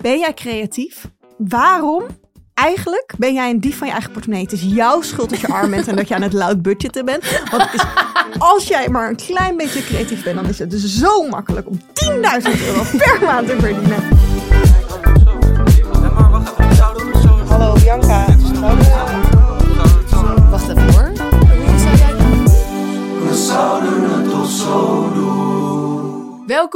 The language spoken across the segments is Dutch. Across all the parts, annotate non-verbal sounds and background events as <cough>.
Ben jij creatief? Waarom? Eigenlijk ben jij een dief van je eigen portemonnee. Het is jouw schuld dat je arm bent en dat je aan het loud budgetten bent. Want als jij maar een klein beetje creatief bent, dan is het dus zo makkelijk om 10.000 euro per maand te verdienen.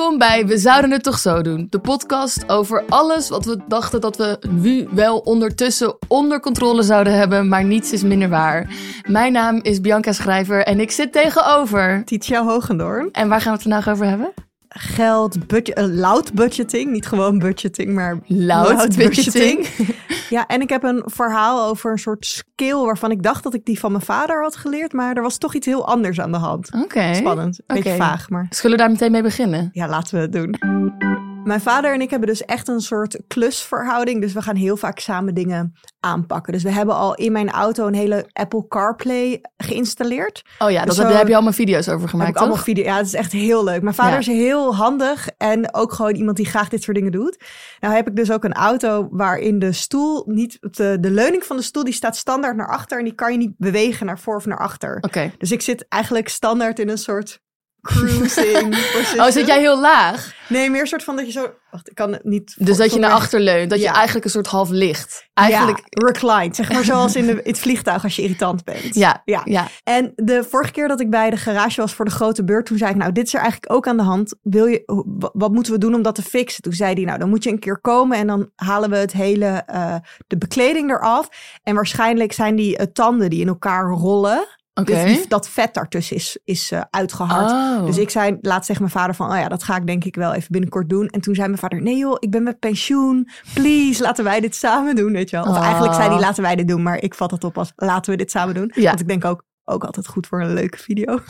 Welkom bij We Zouden Het Toch Zo Doen. De podcast over alles wat we dachten dat we nu wel ondertussen onder controle zouden hebben, maar niets is minder waar. Mijn naam is Bianca Schrijver en ik zit tegenover. Titia Hogendoorn. En waar gaan we het vandaag over hebben? Geld, budget, eh, loud budgeting. Niet gewoon budgeting, maar Loud budgeting. <laughs> Ja, en ik heb een verhaal over een soort skill waarvan ik dacht dat ik die van mijn vader had geleerd. Maar er was toch iets heel anders aan de hand. Oké. Spannend. Een beetje vaag, maar Zullen we daar meteen mee beginnen? ja, laten we het doen. Mijn vader en ik hebben dus echt een soort klusverhouding. Dus we gaan heel vaak samen dingen aanpakken. Dus we hebben al in mijn auto een hele Apple CarPlay geïnstalleerd. Oh ja, dat Dus heb, daar heb je allemaal video's over Heb gemaakt, ik allemaal toch? video. Ja, het is echt heel leuk. Mijn vader Ja. is heel handig en ook gewoon iemand die graag dit soort dingen doet. Nou heb ik dus ook een auto waarin de stoel niet, de, de leuning van de stoel die staat standaard naar achter en die kan je niet bewegen naar voor of naar achter. Oké. Dus ik zit eigenlijk standaard in een soort cruising. <laughs> Oh, zit jij heel laag? Nee, meer een soort van dat je zo. Wacht, ik kan het niet. Dus dat je naar achter leunt. Dat je eigenlijk een soort half ligt. Eigenlijk, Ja, reclined. Zeg maar zoals in, de, <laughs> in het vliegtuig als je irritant bent. ja, Ja. ja. En de vorige keer dat ik bij de garage was voor de grote beurt, toen zei ik, nou, dit is er eigenlijk ook aan de hand. Wil je, wa- wat moeten we doen om dat te fixen? Toen zei hij, nou, dan moet je een keer komen en dan halen we het hele, eh, de bekleding eraf. En waarschijnlijk zijn die eh, tanden die in elkaar rollen. Dus die- dat vet daartussen is, is eh, uitgehard. Oh. Dus ik zei laatst tegen mijn vader van, oh ja, dat ga ik denk ik wel even binnenkort doen. En toen zei mijn vader, nee joh, ik ben met pensioen. Please, laten wij dit samen doen, weet je wel. Of Oh. eigenlijk zei hij, laten wij dit doen. Maar ik vat dat op als, laten we dit samen doen. Ja. Want ik denk ook, ook altijd goed voor een leuke video. <laughs>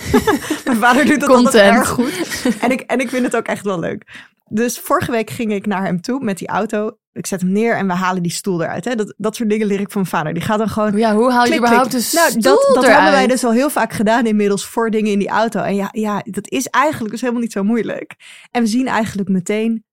mijn vader doet dat altijd Content. erg goed. En ik, en ik vind het ook echt wel leuk. Dus vorige week ging ik naar hem toe met die auto. Ik zet hem neer en we halen die stoel eruit. Hè. Dat, dat soort dingen leer ik van mijn vader. Die gaat dan gewoon Ja, hoe haal je Klik, überhaupt klik. de Nou, stoel dat, dat hebben wij dus al heel vaak gedaan inmiddels voor dingen in die auto. En ja, ja, dat is eigenlijk dus helemaal niet zo moeilijk. En we zien eigenlijk meteen,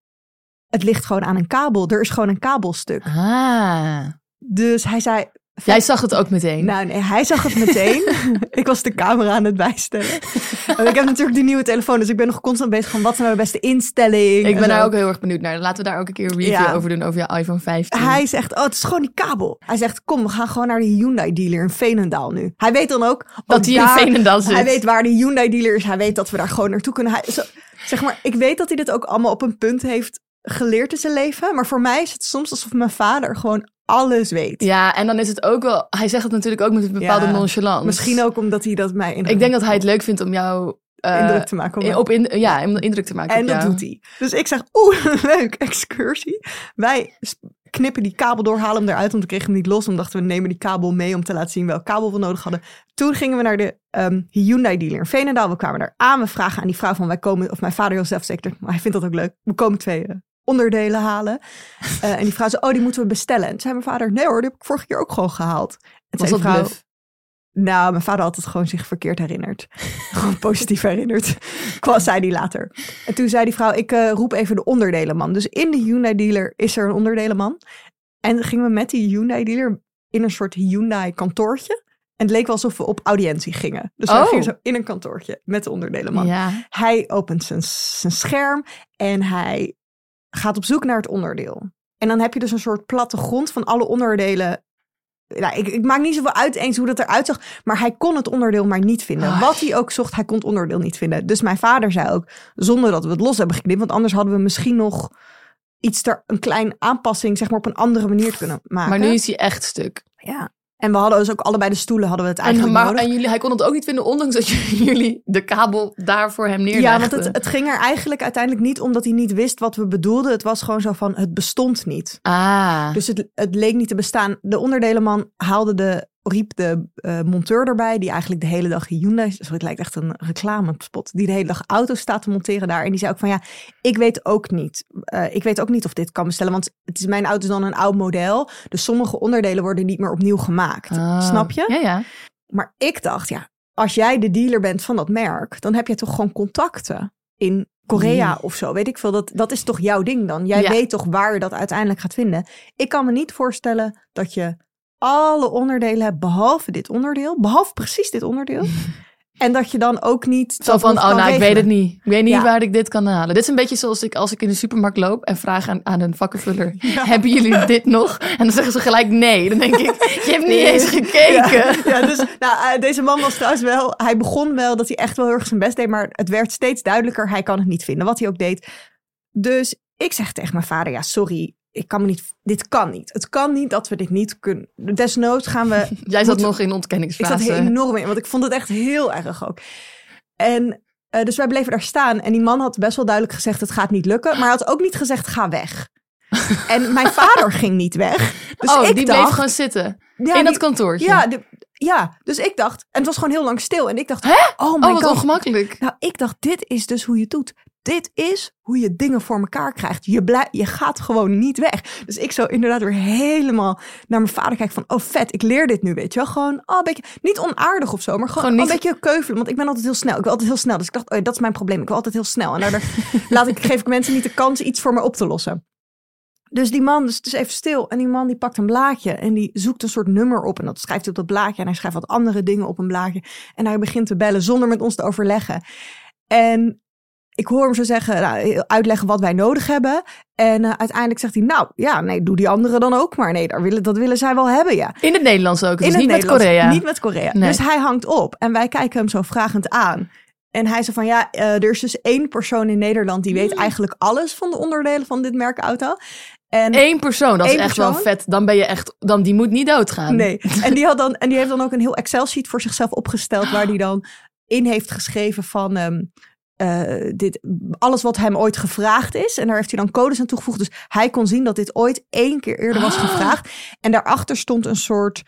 het ligt gewoon aan een kabel. Er is gewoon een kabelstuk. Ah. Dus hij zei... Jij zag het ook meteen. Nou nee, hij zag het meteen. <laughs> ik was de camera aan het bijstellen. Want ik heb natuurlijk die nieuwe telefoon, dus ik ben nog constant bezig van wat zijn nou de beste instelling. ik en ben daar ook heel erg benieuwd naar. Laten we daar ook een keer een review Ja. over doen over je iPhone 15. Hij zegt, oh, het is gewoon die kabel. Hij zegt, kom, we gaan gewoon naar de Hyundai-dealer in Veenendaal nu. Hij weet dan ook... Dat hij in Veenendaal zit. Hij weet waar de Hyundai-dealer is. Hij weet dat we daar gewoon naartoe kunnen. Hij, zo, zeg maar, ik weet dat hij dit ook allemaal op een punt heeft geleerd in zijn leven. Maar voor mij is het soms alsof mijn vader gewoon alles weet. Ja, en dan is het ook wel... Hij zegt het natuurlijk ook met een bepaalde Ja, nonchalance. Misschien ook omdat hij dat mij in Ik denk dat hij het leuk vindt om jou... eh, indruk te maken. op in, ja, om indruk te maken En dat jou. doet hij. Dus ik zeg, oeh, <laughs> leuk, excursie. Wij knippen die kabel door, halen hem eruit, want we kregen hem niet los. Dan dachten we, nemen die kabel mee om te laten zien welk kabel we nodig hadden. Toen gingen we naar de ehm, Hyundai dealer in Veenendaal. We kwamen daar aan. We vragen aan die vrouw van, wij komen, of mijn vader heel zelfzeker, maar hij vindt dat ook leuk. We komen twee eh, onderdelen halen. <laughs> Eh, en die vrouw zei, oh, die moeten we bestellen. En toen zei mijn vader, nee hoor, die heb ik vorige keer ook gewoon gehaald. En Was zei dat die vrouw, bluff? nou, mijn vader had het gewoon zich verkeerd herinnerd. <laughs> gewoon positief herinnerd. Kwam, zei hij later. En toen zei die vrouw, ik eh, roep even de onderdelenman. Dus in de Hyundai dealer is er een onderdelenman. En gingen we met die Hyundai dealer in een soort Hyundai kantoortje. En het leek wel alsof we op audiëntie gingen. Dus wij Oh. gingen zo in een kantoortje met de onderdelenman. Ja. Hij opent zijn, zijn scherm en hij gaat op zoek naar het onderdeel. En dan heb je dus een soort plattegrond van alle onderdelen. Nou, ik, ik maak niet zoveel uit eens hoe dat eruit zag, maar hij kon het onderdeel maar niet vinden. Ah. Wat hij ook zocht, hij kon het onderdeel niet vinden. Dus mijn vader zei ook, zonder dat we het los hebben geknipt, want anders hadden we misschien nog iets ter, een kleine aanpassing, zeg maar, op een andere manier kunnen maken. Maar nu is hij echt stuk. ja. En we hadden dus ook allebei de stoelen hadden we het En, eigenlijk maar, nodig. en jullie, hij kon het ook niet vinden, ondanks dat <laughs> jullie de kabel daar voor hem neerlegden. Ja, want het, het ging er eigenlijk uiteindelijk niet om dat hij niet wist wat we bedoelden. Het was gewoon zo van, het bestond niet. Ah, Dus het, het leek niet te bestaan. De onderdelenman haalde de, riep de eh, monteur erbij, die eigenlijk de hele dag Hyundai, sorry, het lijkt echt een reclamespot, die de hele dag auto's staat te monteren daar. En die zei ook van, ja, ik weet ook niet. Eh, ik weet ook niet of dit kan bestellen, want het is mijn auto is dan een oud model. Dus sommige onderdelen worden niet meer opnieuw gemaakt. Ah. Snap je? Ja, ja. Maar ik dacht, ja, als jij de dealer bent van dat merk, dan heb je toch gewoon contacten in Korea Nee. of zo. Weet ik veel. Dat, dat is toch jouw ding dan? Jij Ja. weet toch waar je dat uiteindelijk gaat vinden? Ik kan me niet voorstellen dat je alle onderdelen hebt, behalve dit onderdeel. Behalve precies dit onderdeel. <laughs> en dat je dan ook niet. Zo van, oh nou, ik weet het niet. Ik weet niet Ja. waar ik dit kan halen. Dit is een beetje zoals ik als ik in de supermarkt loop en vraag aan, aan een vakkenvuller, <laughs> hebben jullie <laughs> dit nog? En dan zeggen ze gelijk nee. Dan denk ik, je hebt niet Nee. eens gekeken. Ja, ja, dus nou, eh, deze man was trouwens wel. Hij begon wel dat hij echt wel heel erg zijn best deed, maar het werd steeds duidelijker. Hij kan het niet vinden, wat hij ook deed. Dus ik zeg tegen mijn vader: ja, sorry, ik kan me niet. Dit kan niet. Het kan niet dat we dit niet kunnen. Desnoods gaan we. <laughs> Jij zat nog in Ik ontkenningsfase. zat heel enorm in, want ik vond het echt heel erg ook. En eh, dus wij bleven daar staan. En die man had best wel duidelijk gezegd: het gaat niet lukken. Maar hij had ook niet gezegd: ga weg. <laughs> en mijn vader ging niet weg. Dus oh, ik die dacht, bleef gewoon zitten. ja, in dat die- kantoortje. ja, de- ja, dus ik dacht, en het was gewoon heel lang stil. En ik dacht, oh my oh, wat god. ongemakkelijk. Nou, ik dacht, dit is dus hoe je het doet. Dit is hoe je dingen voor elkaar krijgt. Je, blij, je gaat gewoon niet weg. Dus ik zou inderdaad weer helemaal naar mijn vader kijken van... oh vet, ik leer dit nu, weet je wel. Gewoon oh, een beetje, niet onaardig of zo, maar gewoon, Gewoon oh, niet- een beetje keuvelen. Want ik ben altijd heel snel. Ik wil altijd heel snel. Dus ik dacht, oh, dat is mijn probleem. Ik wil altijd heel snel. En daardoor <laughs> laat ik, geef ik mensen niet de kans iets voor me op te lossen. Dus die man, dus het is even stil. En die man die pakt een blaadje en die zoekt een soort nummer op. En dat schrijft hij op dat blaadje. En hij schrijft wat andere dingen op een blaadje. En hij begint te bellen zonder met ons te overleggen. En ik hoor hem zo zeggen, nou, uitleggen wat wij nodig hebben. En eh, uiteindelijk zegt hij, nou ja, nee, doe die anderen dan ook maar. Nee, daar willen, dat willen zij wel hebben, ja. In het Nederlands ook. Dus In het niet met Nederlands, Korea. Niet met Korea. Nee. Dus hij hangt op en wij kijken hem zo vragend aan. En hij zei van ja, eh, er is dus één persoon in Nederland die Mm. weet eigenlijk alles van de onderdelen van dit merk auto. En Eén persoon, dat is echt wel vet. Dan ben je echt, dan die moet niet doodgaan. Nee. <laughs> En die, had dan, en die heeft dan ook een heel Excel-sheet voor zichzelf opgesteld. Waar hij dan in heeft geschreven van ehm, eh, dit, alles wat hem ooit gevraagd is. En daar heeft hij dan codes aan toegevoegd. Dus hij kon zien dat dit ooit één keer eerder was gevraagd. En daarachter stond een soort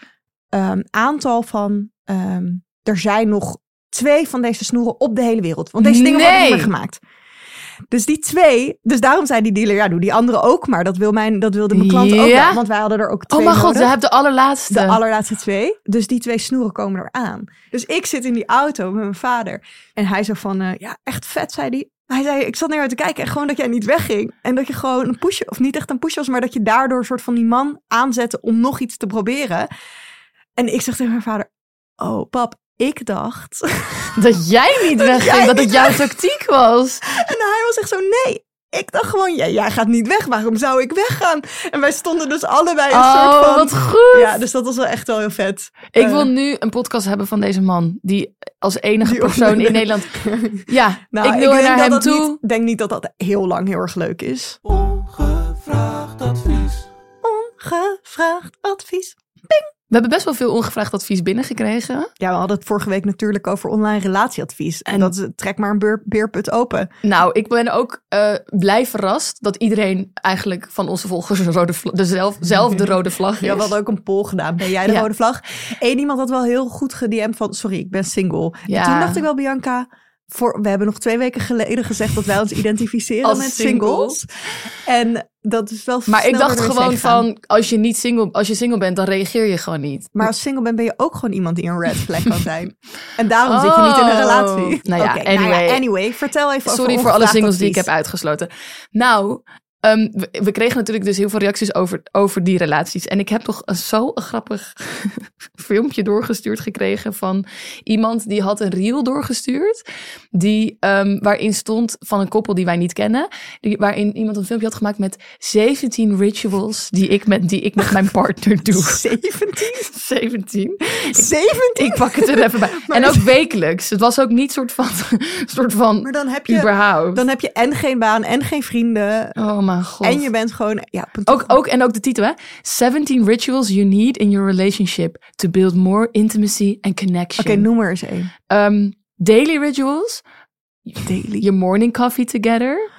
ehm, aantal van. ehm, er zijn nog twee van deze snoeren op de hele wereld. Want deze dingen worden niet meer gemaakt. Dus die twee, dus daarom zei die dealer, ja, doe die andere ook maar. Dat, wil mijn, dat wilde mijn klant ook wel, want wij hadden er ook twee Oh mijn god, je hebt de allerlaatste. De allerlaatste twee. Dus die twee snoeren komen eraan. Dus ik zit in die auto met mijn vader. En hij zo van, eh, ja, echt vet, zei hij. Hij zei, ik zat naar jou te kijken en gewoon dat jij niet wegging. En dat je gewoon een push, of niet echt een push was, maar dat je daardoor een soort van die man aanzette om nog iets te proberen. En ik zeg tegen mijn vader, oh pap, ik dacht. <laughs> Dat jij niet <laughs> wegging, jij dat het jouw tactiek was. <laughs> En hij was echt zo, nee. Ik dacht gewoon, ja, jij gaat niet weg. Waarom zou ik weggaan? En wij stonden dus allebei een Oh, soort van... wat goed. Ja, dus dat was wel echt wel heel vet. Ik Eh, wil nu een podcast hebben van deze man. Die als enige Die persoon in Nederland... Ja, Nou, ik wil denk naar dat hem dat toe. Niet, denk niet dat dat heel lang heel erg leuk is. Ongevraagd advies. Ongevraagd advies. We hebben best wel veel ongevraagd advies binnengekregen. Ja, we hadden het vorige week natuurlijk over online relatieadvies. En, En- dat is, trek maar een beerput open. Nou, ik ben ook eh, blij verrast dat iedereen eigenlijk van onze volgers een rode vla- dezelfde zelfde rode vlag is. Ja, we hadden ook een poll gedaan. Ben jij de Ja. rode vlag? Eén iemand had wel heel goed gedM'd van... Sorry, ik ben single. Ja. En toen dacht ik wel, Bianca... Voor, we hebben nog twee weken geleden gezegd dat wij ons identificeren Als met singles. singles. En dat is wel Maar ik dacht gewoon van, als je niet single, als je single bent, dan reageer je gewoon niet. Maar als single bent, ben je ook gewoon iemand die een red flag kan zijn. En daarom zit je niet in een Oh. relatie. Nou ja, Oké, anyway. anyway. Vertel even over Sorry voor alle singles die ik heb uitgesloten. Nou, ehm, we, we kregen natuurlijk dus heel veel reacties over, over die relaties. En ik heb toch zo een grappig <laughs> filmpje doorgestuurd gekregen van iemand die had een reel doorgestuurd. Die, ehm, waarin stond van een koppel die wij niet kennen. Die, waarin iemand een filmpje had gemaakt met 17 rituals die ik met, die ik met mijn <laughs> partner doe. 17? 17. 17? Ik pak het er even bij. <laughs> Maar- en ook wekelijks. Het was ook niet soort van, soort van Maar dan heb je, überhaupt. dan heb je en geen baan en geen vrienden. oh mijn god. En je bent gewoon... Ja, een ook, ook, en ook de titel, hè? 17 rituals you need in your relationship to build more intimacy and connection. Oké, noem er eens één. Ehm, daily rituals. Daily. Your morning coffee together.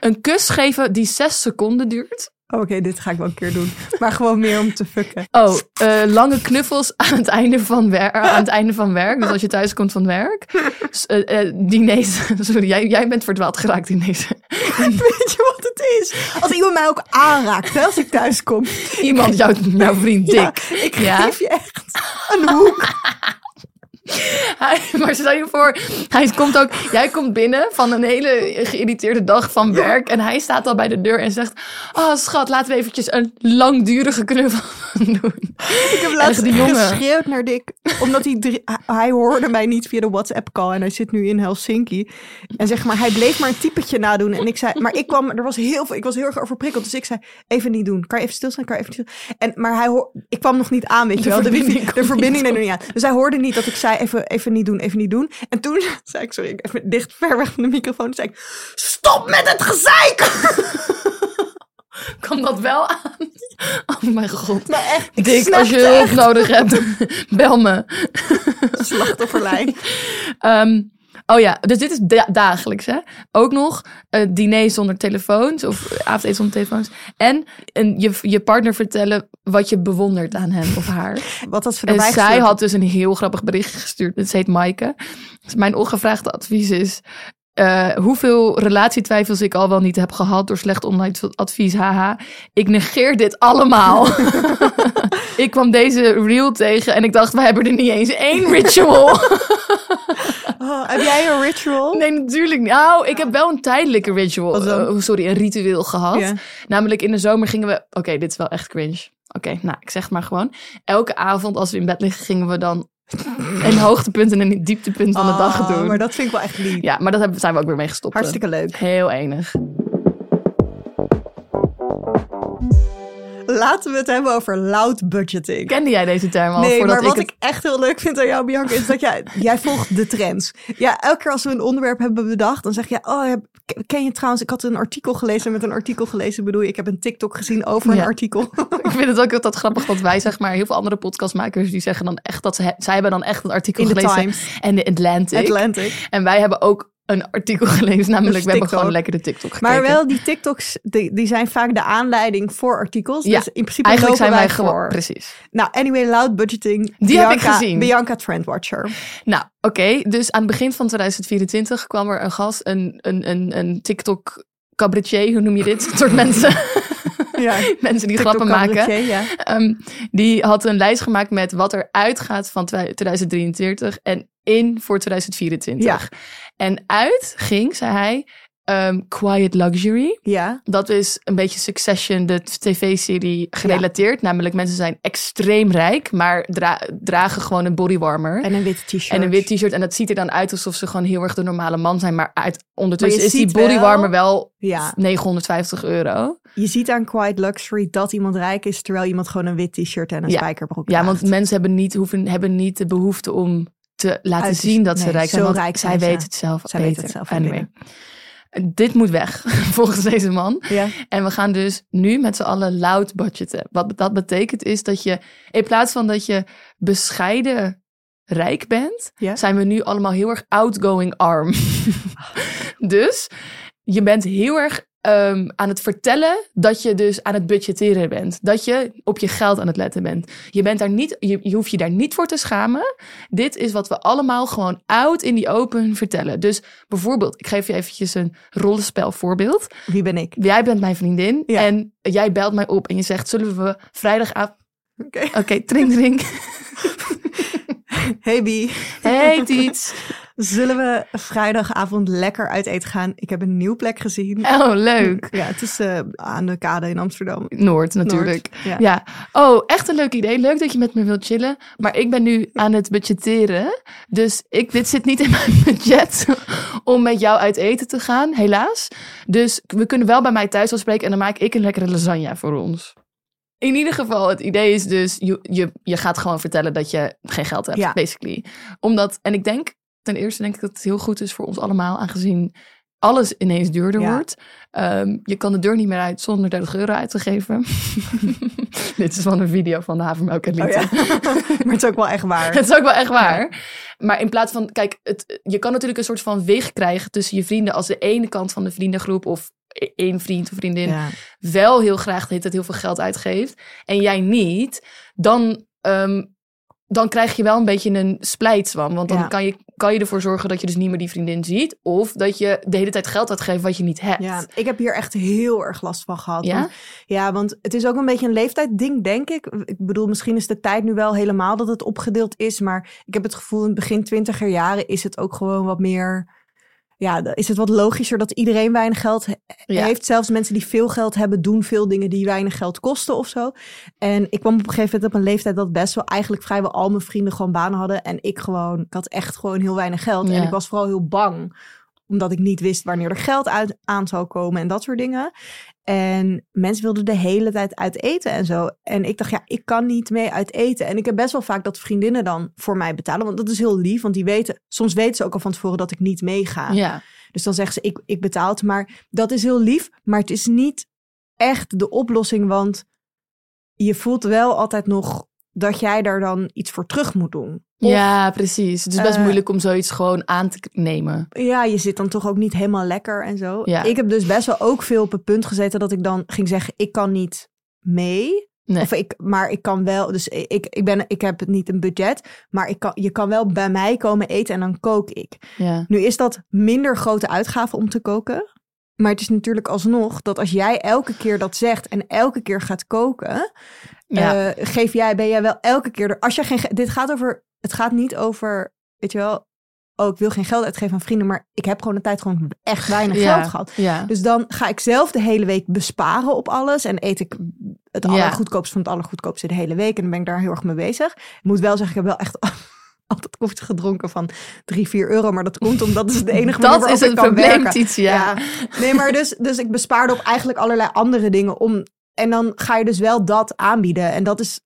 Een kus geven die zes seconden duurt. Oké, dit ga ik wel een keer doen. Maar gewoon meer om te fucken. Oh, eh, lange knuffels <laughs> aan het, einde van wer- aan het einde van werk. Dus als je thuis komt van werk. Eh, eh, diners. <laughs> Sorry, jij, jij bent verdwaald geraakt in deze. <laughs> Weet je wat het is? Als iemand mij ook aanraakt, hè, als ik thuis kom. Iemand, jouw, jouw vriend Dick. Ja, ik Ja. geef je echt een hoek. <laughs> Hij, maar stel je voor, hij komt ook, jij komt binnen van een hele geïrriteerde dag van werk. En hij staat al bij de deur en zegt: Oh, schat, laten we eventjes een langdurige knuffel <laughs> doen. Ik heb laatst die jongen. geschreeuwd naar Dick. Omdat hij, drie- hij- hoorde mij niet via de WhatsApp-call. En hij zit nu in Helsinki. En zeg maar, hij bleef maar een typetje nadoen. En ik zei, maar ik kwam, er was heel veel, ik was heel erg overprikkeld. Dus ik zei, even niet doen. Kan je even stilstaan? Kan je even En, maar hij ik kwam nog niet aan, weet je wel. De, wifi- de verbinding deed er niet aan. Dus hij hoorde niet dat ik zei, even, even niet doen, even niet doen. En toen <laughs> zei ik, sorry, ik even dicht, ver weg van de microfoon. Toen zei ik, stop met het gezeik! Kan dat wel aan? Oh mijn god. Maar echt, Dick, als je hulp nodig hebt, bel me. <laughs> slachtofferlijn. Ehm, oh ja, dus dit is da- dagelijks, hè? Ook nog eh diner zonder telefoons of avondeten zonder telefoons. En, en je, je partner vertellen wat je bewondert aan hem of haar. Wat had ze En zij had dus een heel grappig bericht gestuurd. Het heet Maaike. Dus mijn ongevraagde advies is... eh, hoeveel relatietwijfels ik al wel niet heb gehad door slecht online advies, haha. Ik negeer dit allemaal. <laughs> ik kwam deze reel tegen en ik dacht, we hebben er niet eens één ritual. <laughs> Oh, heb jij een ritual? nee, natuurlijk niet. Nou, ik heb wel een tijdelijke ritual, eh, sorry, een ritueel gehad. Namelijk in de zomer gingen we, oké, dit is wel echt cringe. Oké, nou, ik zeg het maar gewoon. Elke avond als we in bed liggen, gingen we dan een <laughs> hoogtepunt en een dieptepunt van de dag Oh, doen. Maar dat vind ik wel echt lief. Ja, maar dat hebben- zijn we ook weer mee gestopt. Hartstikke leuk. Heel enig. Laten we het hebben over loud budgeting. Kende jij deze term al? Nee, maar wat ik ik, echt heel leuk vind aan jou, Bianca, is dat jij, <laughs> jij volgt de trends. Ja, elke keer als we een onderwerp hebben bedacht, dan zeg je, oh, ken je trouwens, ik had een artikel gelezen, met een artikel gelezen bedoel je, ik heb een TikTok gezien over een artikel. <laughs> Ik vind het ook altijd grappig dat wij, zeg maar, heel veel andere podcastmakers die zeggen dan echt dat ze, zij hebben dan echt een artikel In de gelezen. Times. En de Atlantic. Atlantic. En wij hebben ook een artikel gelezen, namelijk Dus we hebben gewoon lekker de TikTok gekeken. Maar wel, die TikToks, die, die zijn vaak de aanleiding voor artikels. Ja, dus in principe Eigenlijk zijn wij wij gewoon, precies. Nou, anyway, loud budgeting. Die heb ik Bianca- gezien. Bianca Trendwatcher. Nou, oké. Dus aan het begin van 2024 kwam er een gast, een, een, een, een TikTok cabaretier, hoe noem je dit? Een soort <laughs> mensen, Ja, <laughs> mensen die TikTok grappen maken. Ja. Ehm, die had een lijst gemaakt met wat er uitgaat van 2023 en in voor 2024. Ja. En uit ging, zei hij, ehm, Quiet Luxury. ja. Dat is een beetje Succession, de tv-serie, gerelateerd. Namelijk mensen zijn extreem rijk, maar dra- dragen gewoon een bodywarmer. En een wit t-shirt. En een wit t-shirt. En dat ziet er dan uit alsof ze gewoon heel erg de normale man zijn. Maar uit, ondertussen Maar is die wel- bodywarmer wel, Ja. 950 euro. Je ziet aan Quiet Luxury dat iemand rijk is, terwijl iemand gewoon een wit t-shirt en een Ja. spijkerbroek Ja, draagt. want mensen hebben niet, hoeven, hebben niet de behoefte om te laten Uit zien dat ze rijk zijn. zo Want rijk zij zijn weten het zelf Zij beter. weten het zelf anyway. Dit moet weg, <laughs> volgens deze man. Ja. En we gaan dus nu met z'n allen loud budgeten. Wat dat betekent is dat je, in plaats van dat je bescheiden rijk bent, Ja. zijn we nu allemaal heel erg outgoing arm. <laughs> dus je bent heel erg ehm, aan het vertellen dat je dus aan het budgetteren bent. Dat je op je geld aan het letten bent. Je, bent daar niet, je, je hoeft je daar niet voor te schamen. Dit is wat we allemaal gewoon out in die open vertellen. Dus bijvoorbeeld, ik geef je eventjes een rollenspel voorbeeld. Wie ben ik? Jij bent mijn vriendin Ja. en jij belt mij op en je zegt, zullen we vrijdagavond... Oké. Oké, drink, drink. <laughs> Hey Bie. Hey Tiets. Zullen we vrijdagavond lekker uit eten gaan? Ik heb een nieuw plek gezien. Oh, leuk. <laughs> Ja, het is eh, aan de kade in Amsterdam. Noord natuurlijk. Noord, ja. Oh, echt een leuk idee. Leuk dat je met me wilt chillen. Maar ik ben nu aan het budgetteren. Dus ik, dit zit niet in mijn <laughs> budget om met jou uit eten te gaan, helaas. Dus we kunnen wel bij mij thuis afspreken en dan maak ik een lekkere lasagne voor ons. In ieder geval, het idee is dus, je, je, je gaat gewoon vertellen dat je geen geld hebt, Ja. basically. Omdat, en ik denk, ten eerste denk ik dat het heel goed is voor ons allemaal, aangezien alles ineens duurder Ja. wordt. Ehm, je kan de deur niet meer uit zonder 30 euro uit te geven. <laughs> Dit is van een video van de havermelk en Oh ja. <laughs> maar het is ook wel echt waar. <laughs> Het is ook wel echt waar. Maar in plaats van, kijk, het, je kan natuurlijk een soort van weg krijgen tussen je vrienden als de ene kant van de vriendengroep of e- één vriend of vriendin wel heel graag tijd heel veel geld uitgeeft en jij niet, dan, ehm, dan krijg je wel een beetje een splijtswam. Want dan Ja. kan, je, kan je ervoor zorgen dat je dus niet meer die vriendin ziet of dat je de hele tijd geld uitgeeft wat je niet hebt. Ja, ik heb hier echt heel erg last van gehad. Ja? Want, ja, want het is ook een beetje een leeftijdding, denk ik. Ik bedoel, misschien is de tijd nu wel helemaal dat het opgedeeld is. Maar ik heb het gevoel, in het begin twintiger jaren is het ook gewoon wat meer... Ja, is het wat logischer dat iedereen weinig geld he- Ja. heeft. Zelfs mensen die veel geld hebben, doen veel dingen die weinig geld kosten of zo. En ik kwam op een gegeven moment op een leeftijd dat best wel eigenlijk vrijwel al mijn vrienden gewoon banen hadden. En ik gewoon, ik had echt gewoon heel weinig geld. Ja. En ik was vooral heel bang omdat ik niet wist wanneer er geld uit, aan zou komen en dat soort dingen. En mensen wilden de hele tijd uit eten en zo. En ik dacht, ja, ik kan niet mee uit eten. En ik heb best wel vaak dat vriendinnen dan voor mij betalen. Want dat is heel lief, want die weten... Soms weten ze ook al van tevoren dat ik niet meega. Ja. Dus dan zeggen ze, ik, ik betaal het. Maar dat is heel lief, maar het is niet echt de oplossing. Want je voelt wel altijd nog dat jij daar dan iets voor terug moet doen. Of- ja, precies. Het is best Eh, moeilijk om zoiets gewoon aan te nemen. Ja, je zit dan toch ook niet helemaal lekker en zo. Ja. Ik heb dus best wel ook veel op het punt gezeten dat ik dan ging zeggen: ik kan niet mee. Nee. Of ik, maar ik kan wel. Dus ik, ik, ben, ik heb niet een budget. Maar ik kan, je kan wel bij mij komen eten en dan kook ik. Ja. Nu is dat minder grote uitgave om te koken. Maar het is natuurlijk alsnog dat als jij elke keer dat zegt en elke keer gaat koken, Ja. eh, geef jij, ben jij wel elke keer er. Als je geen, ge- dit gaat over, het gaat niet over, weet je wel, oh, ik wil geen geld uitgeven aan vrienden, maar ik heb gewoon de tijd gewoon echt weinig ja. geld gehad. Ja. Dus dan ga ik zelf de hele week besparen op alles en eet ik het allergoedkoopste van het allergoedkoopste de hele week en dan ben ik daar heel erg mee bezig. Ik moet wel zeggen, ik heb wel echt <laughs> altijd koffie gedronken van 3, 4 euro, maar dat komt omdat het is de <laughs> enige manier dat is waarop het ik kan probleem, werken. Titia. Ja. Nee, maar dus, dus ik bespaarde op eigenlijk allerlei andere dingen om. En dan ga je dus wel dat aanbieden. En dat is.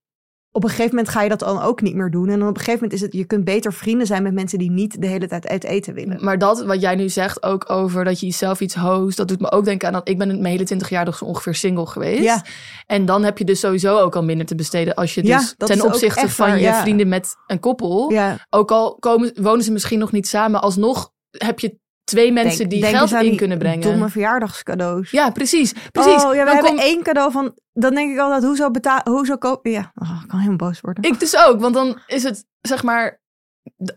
Op een gegeven moment ga je dat dan ook niet meer doen. En dan op een gegeven moment is het. Je kunt beter vrienden zijn met mensen die niet de hele tijd uit eten willen. Maar dat wat jij nu zegt ook over dat je jezelf iets host, dat doet me ook denken aan dat ik ben mijn hele 20 jaar dus ongeveer single geweest. Ja. En dan heb je dus sowieso ook al minder te besteden als je Ja, dus ten opzichte van waar, je ja. vrienden met een koppel, Ja, ook al komen, wonen ze misschien nog niet samen, alsnog heb je twee mensen denk- die denk geld in die kunnen brengen. Domme verjaardagscadeaus. Ja, precies. precies. Oh ja, we Dan hebben kom- één cadeau van. Dan denk ik altijd, hoezo betalen, hoezo kopen? Ja, oh, ik kan helemaal boos worden. Ik dus ook, want dan is het zeg maar.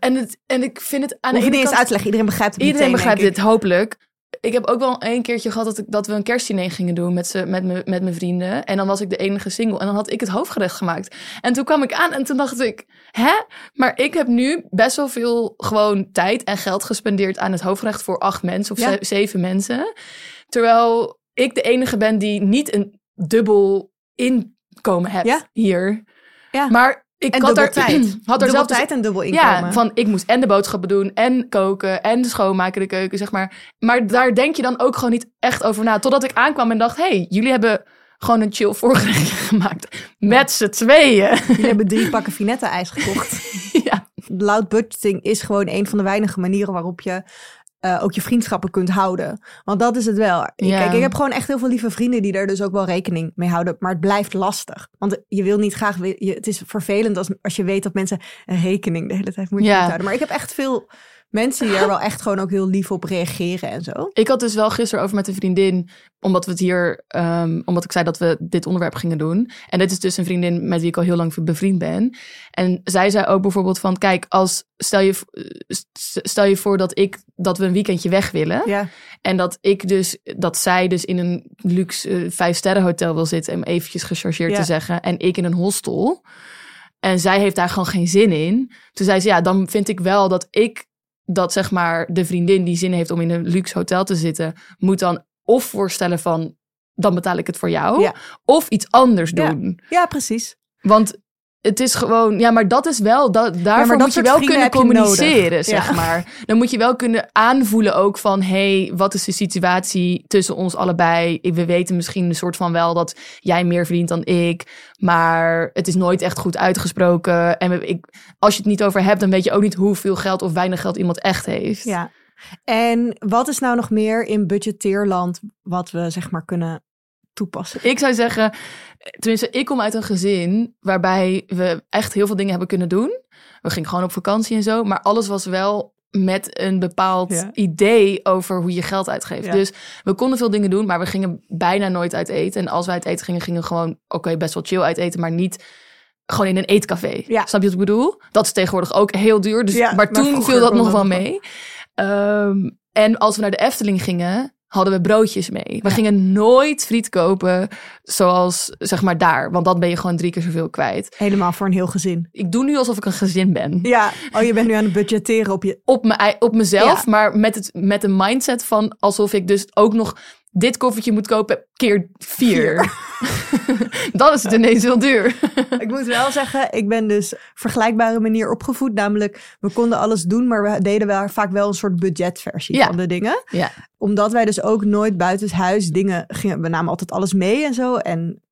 En, het, en ik vind het aan de Hoef je ene niet eens kant uit te leggen. Iedereen begrijpt het Iedereen meteen, begrijpt dit, hopelijk. Ik heb ook wel een keertje gehad dat, ik, dat we een kerstdiner gingen doen met, z'n- met, me, met mijn vrienden. En dan was ik de enige single. En dan had ik het hoofdgerecht gemaakt. En toen kwam ik aan en toen dacht ik... Hè? Maar ik heb nu best wel veel gewoon tijd en geld gespendeerd aan het hoofdgerecht voor acht mensen of Ja. ze- zeven mensen. Terwijl ik de enige ben die niet een dubbel inkomen heeft Ja. hier. Ja. Maar ik En had er, <clears throat> tijd. had er zelf dus- tijd en dubbel inkomen. ja, van ik moest en de boodschappen doen en koken en schoonmaken de keuken, zeg maar. Maar daar denk je dan ook gewoon niet echt over na. Totdat ik aankwam en dacht, hey, jullie hebben gewoon een chill voorgerechtje <laughs> gemaakt. Met z'n tweeën. Jullie hebben drie <laughs> pakken finette ijs gekocht. ja. loud budgeting is gewoon een van de weinige manieren waarop je eh, ook je vriendschappen kunt houden. Want dat is het wel. Ja. Kijk, ik heb gewoon echt heel veel lieve vrienden die daar dus ook wel rekening mee houden. Maar het blijft lastig. Want je wil niet graag... Je, het is vervelend als, als je weet dat mensen een rekening de hele tijd moeten houden. Maar ik heb echt veel mensen die er wel echt gewoon ook heel lief op reageren en zo. Ik had dus wel gisteren over met een vriendin, omdat we het hier, ehm, omdat ik zei dat we dit onderwerp gingen doen. En dit is dus een vriendin met wie ik al heel lang bevriend ben. En zij zei ook bijvoorbeeld van, kijk, als stel je, st- stel je voor dat ik dat we een weekendje weg willen. Ja, En dat ik dus, dat zij dus in een luxe eh, vijf sterren hotel wil zitten, om eventjes gechargeerd Ja. te zeggen. En ik in een hostel. En zij heeft daar gewoon geen zin in. Toen zei ze, ja, dan vind ik wel dat ik dat zeg maar de vriendin die zin heeft om in een luxe hotel te zitten, moet dan of voorstellen van dan betaal ik het voor jou, Ja. of iets anders Ja. doen. Ja, precies. Want het is gewoon, ja, maar dat is wel, dat, daarvoor moet je wel kunnen communiceren, zeg maar. Dan moet je wel kunnen aanvoelen ook van, hey, wat is de situatie tussen ons allebei? We weten misschien een soort van wel dat jij meer verdient dan ik, maar het is nooit echt goed uitgesproken. En ik, als je het niet over hebt, dan weet je ook niet hoeveel geld of weinig geld iemand echt heeft. Ja. En wat is nou nog meer in budgetteerland wat we zeg maar kunnen toepassen? Ik zou zeggen, tenminste, ik kom uit een gezin waarbij we echt heel veel dingen hebben kunnen doen. We gingen gewoon op vakantie en zo, maar alles was wel met een bepaald Ja. idee over hoe je geld uitgeeft. Ja. Dus we konden veel dingen doen, maar we gingen bijna nooit uit eten. En als wij uit eten gingen, gingen we gewoon, oké, best wel chill uit eten, maar niet gewoon in een eetcafé. Ja. Snap je wat ik bedoel? Dat is tegenwoordig ook heel duur. Dus, maar maar toen viel dat nog wel mee. Ehm, en als we naar de Efteling gingen, hadden we broodjes mee. We Ja. gingen nooit friet kopen zoals zeg maar daar. Want dan ben je gewoon drie keer zoveel kwijt. Helemaal voor een heel gezin. Ik doe nu alsof ik een gezin ben. Ja, oh, je bent nu aan het budgetteren op je. Op, me, op mezelf, Ja. maar met, het, met een mindset van alsof ik dus ook nog dit koffertje moet kopen keer vier. <laughs> dan is het ineens heel duur. <laughs> Ik moet wel zeggen, ik ben dus vergelijkbare manier opgevoed. Namelijk, we konden alles doen, maar we deden wel vaak wel een soort budgetversie Ja. van de dingen. Ja. Omdat wij dus ook nooit buitenshuis dingen gingen. We namen altijd alles mee en zo. En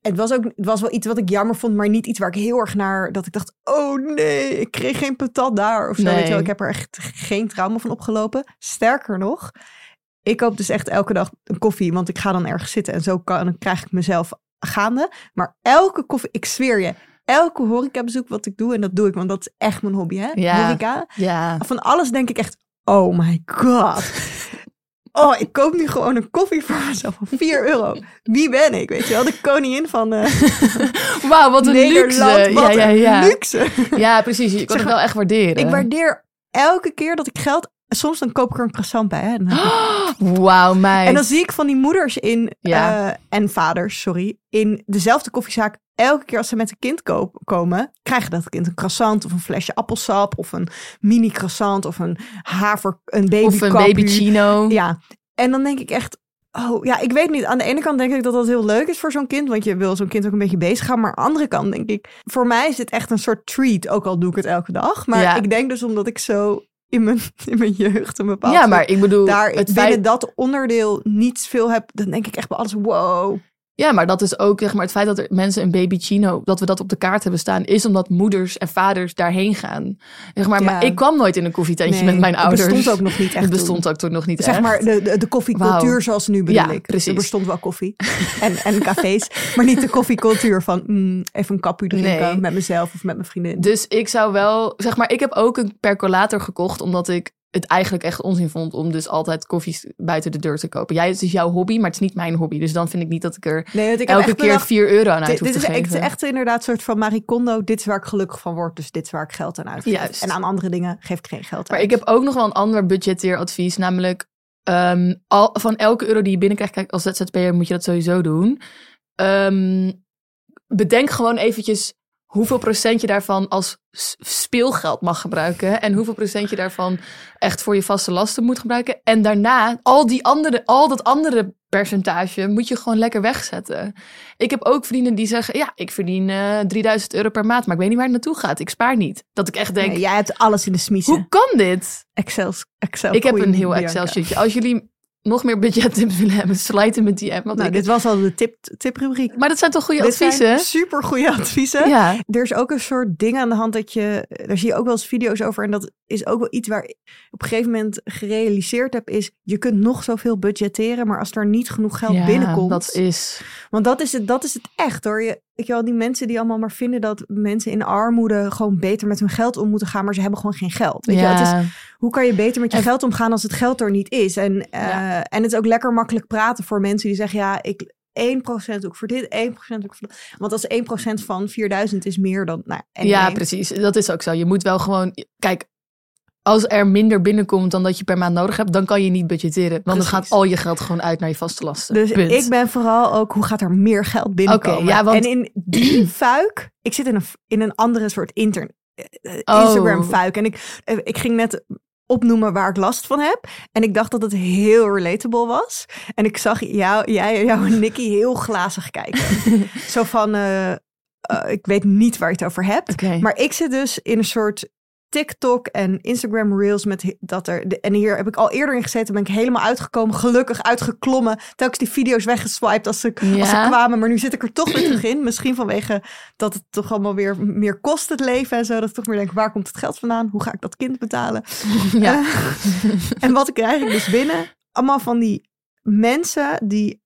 het was ook het was wel iets wat ik jammer vond, maar niet iets waar ik heel erg naar dat ik dacht: oh nee, ik kreeg geen patat daar of zo. Nee. Weet je wel, ik heb er echt geen trauma van opgelopen. Sterker nog, ik koop dus echt elke dag een koffie, want ik ga dan ergens zitten en zo kan, dan krijg ik mezelf gaande. Maar elke koffie, ik zweer je, elke horecabezoek wat ik doe, en dat doe ik, want dat is echt mijn hobby, hè? Ja. Horeca. Ja. Van alles denk ik echt, oh my god. <laughs> Oh, ik koop nu gewoon een koffie voor mezelf van 4 euro. Wie ben ik? Weet je wel, de koningin van eh <laughs> Wauw, wat een Nederland. luxe. Wat ja, ja, ja. luxe. ja, precies. Je kan Zeg het wel echt waarderen. Ik waardeer elke keer dat ik geld... Soms dan koop ik er een croissant bij. Hè? <gasps> Wauw, meid. En dan zie ik van die moeders in, Ja. eh, en vaders, sorry, in dezelfde koffiezaak. Elke keer als ze met een kind koop- komen, krijgen dat kind een croissant of een flesje appelsap of een mini croissant of een haver, een baby of een baby chino. Ja, en dan denk ik echt, oh ja, ik weet niet. Aan de ene kant denk ik dat dat heel leuk is voor zo'n kind, want je wil zo'n kind ook een beetje bezig gaan. Maar aan de andere kant denk ik, voor mij is dit echt een soort treat, ook al doe ik het elke dag. Maar Ja. ik denk dus omdat ik zo in mijn, <laughs> in mijn jeugd een bepaald Ja, maar ik bedoel, daar het binnen feit, dat onderdeel niets veel heb, dan denk ik echt bij alles, wow. Ja, maar dat is ook zeg maar, het feit dat er mensen een baby chino, dat we dat op de kaart hebben staan, is omdat moeders en vaders daarheen gaan. Zeg maar, Ja. maar ik kwam nooit in een koffietentje Nee, met mijn ouders. Het bestond ook nog niet <laughs> echt Het bestond toen. ook toen nog niet Zeg echt. maar de, de, de koffiecultuur zoals nu bedoel Ja, ik. precies. Er bestond wel koffie en, en cafés, maar niet de koffiecultuur van mm, even een kapu drinken Nee. met mezelf of met mijn vriendin. Dus ik zou wel, zeg maar, ik heb ook een percolator gekocht, omdat ik het eigenlijk echt onzin vond om dus altijd koffies buiten de deur te kopen. Jij, het is jouw hobby, maar het is niet mijn hobby. Dus dan vind ik niet dat ik er Nee, ik elke keer bedacht, 4 euro aan uit dit, hoef dit te is geven. echt, echt inderdaad een soort van Marie Kondo. Dit is waar ik gelukkig van word, dus dit is waar ik geld aan uitgeef. Juist. En aan andere dingen geef ik geen geld Maar uit. ik heb ook nog wel een ander budgetteeradvies, namelijk ehm, al, van elke euro die je binnenkrijgt, kijk, als ZZP'er moet je dat sowieso doen. Ehm, bedenk gewoon eventjes hoeveel procent je daarvan als speelgeld mag gebruiken en hoeveel procent je daarvan echt voor je vaste lasten moet gebruiken. En daarna al die andere, al dat andere percentage moet je gewoon lekker wegzetten. Ik heb ook vrienden die zeggen, ja, ik verdien eh 3000 euro per maand, maar ik weet niet waar het naartoe gaat. Ik spaar niet. Dat ik echt denk, Nee, jij hebt alles in de smiezen. hoe kan dit? Excel, Excel Ik heb een heel Bianca. Excel-sheetje. Als jullie nog meer budgettips willen hebben, sluit in met die app. Want Nou, ik- dit was al de tip, tiprubriek. Maar dat zijn toch goede Dit adviezen? super goede adviezen. Ja, Er is ook een soort ding aan de hand dat je, daar zie je ook wel eens video's over. En dat is ook wel iets waar ik op een gegeven moment gerealiseerd heb, is je kunt nog zoveel budgetteren, maar als er niet genoeg geld ja binnenkomt. dat is... Want dat is het, dat is het echt hoor. Je, weet je wel, die mensen die allemaal maar vinden dat mensen in armoede gewoon beter met hun geld om moeten gaan, maar ze hebben gewoon geen geld. Weet je, wel? het is, ja, hoe kan je beter met je En- geld omgaan als het geld er niet is? En, eh, Ja. en het is ook lekker makkelijk praten voor mensen die zeggen, ja, ik 1% doe ik voor dit, 1% doe ik voor dat. Want als 1% van 4000 is meer dan, nou, ja, precies. Dat is ook zo. Je moet wel gewoon... Kijk, als er minder binnenkomt dan dat je per maand nodig hebt, dan kan je niet budgetteren. Want dan gaat al je geld gewoon uit naar je vaste lasten. Dus Punt. ik ben vooral ook, hoe gaat er meer geld binnenkomen? Ja, want- En in die <clears throat> fuik, ik zit in een, in een andere soort inter, eh, Oh. Instagram fuik. En ik, eh, ik ging net opnoemen waar ik last van heb. En ik dacht dat het heel relatable was. En ik zag jou, jij, jou en Nicky heel glazig kijken. <laughs> Zo van, eh, eh, ik weet niet waar je het over hebt. Maar ik zit dus in een soort TikTok en Instagram reels met dat er. de- en hier heb ik al eerder in gezeten, ben ik helemaal uitgekomen, gelukkig uitgeklommen. Telkens die video's weggeswiped als ze, als ze kwamen. Maar nu zit ik er toch weer terug in. Misschien vanwege dat het toch allemaal weer meer kost, het leven en zo. Dat ik toch meer denk, waar komt het geld vandaan? Hoe ga ik dat kind betalen? <laughs> Ja. En wat krijg ik dus binnen? Allemaal van die mensen die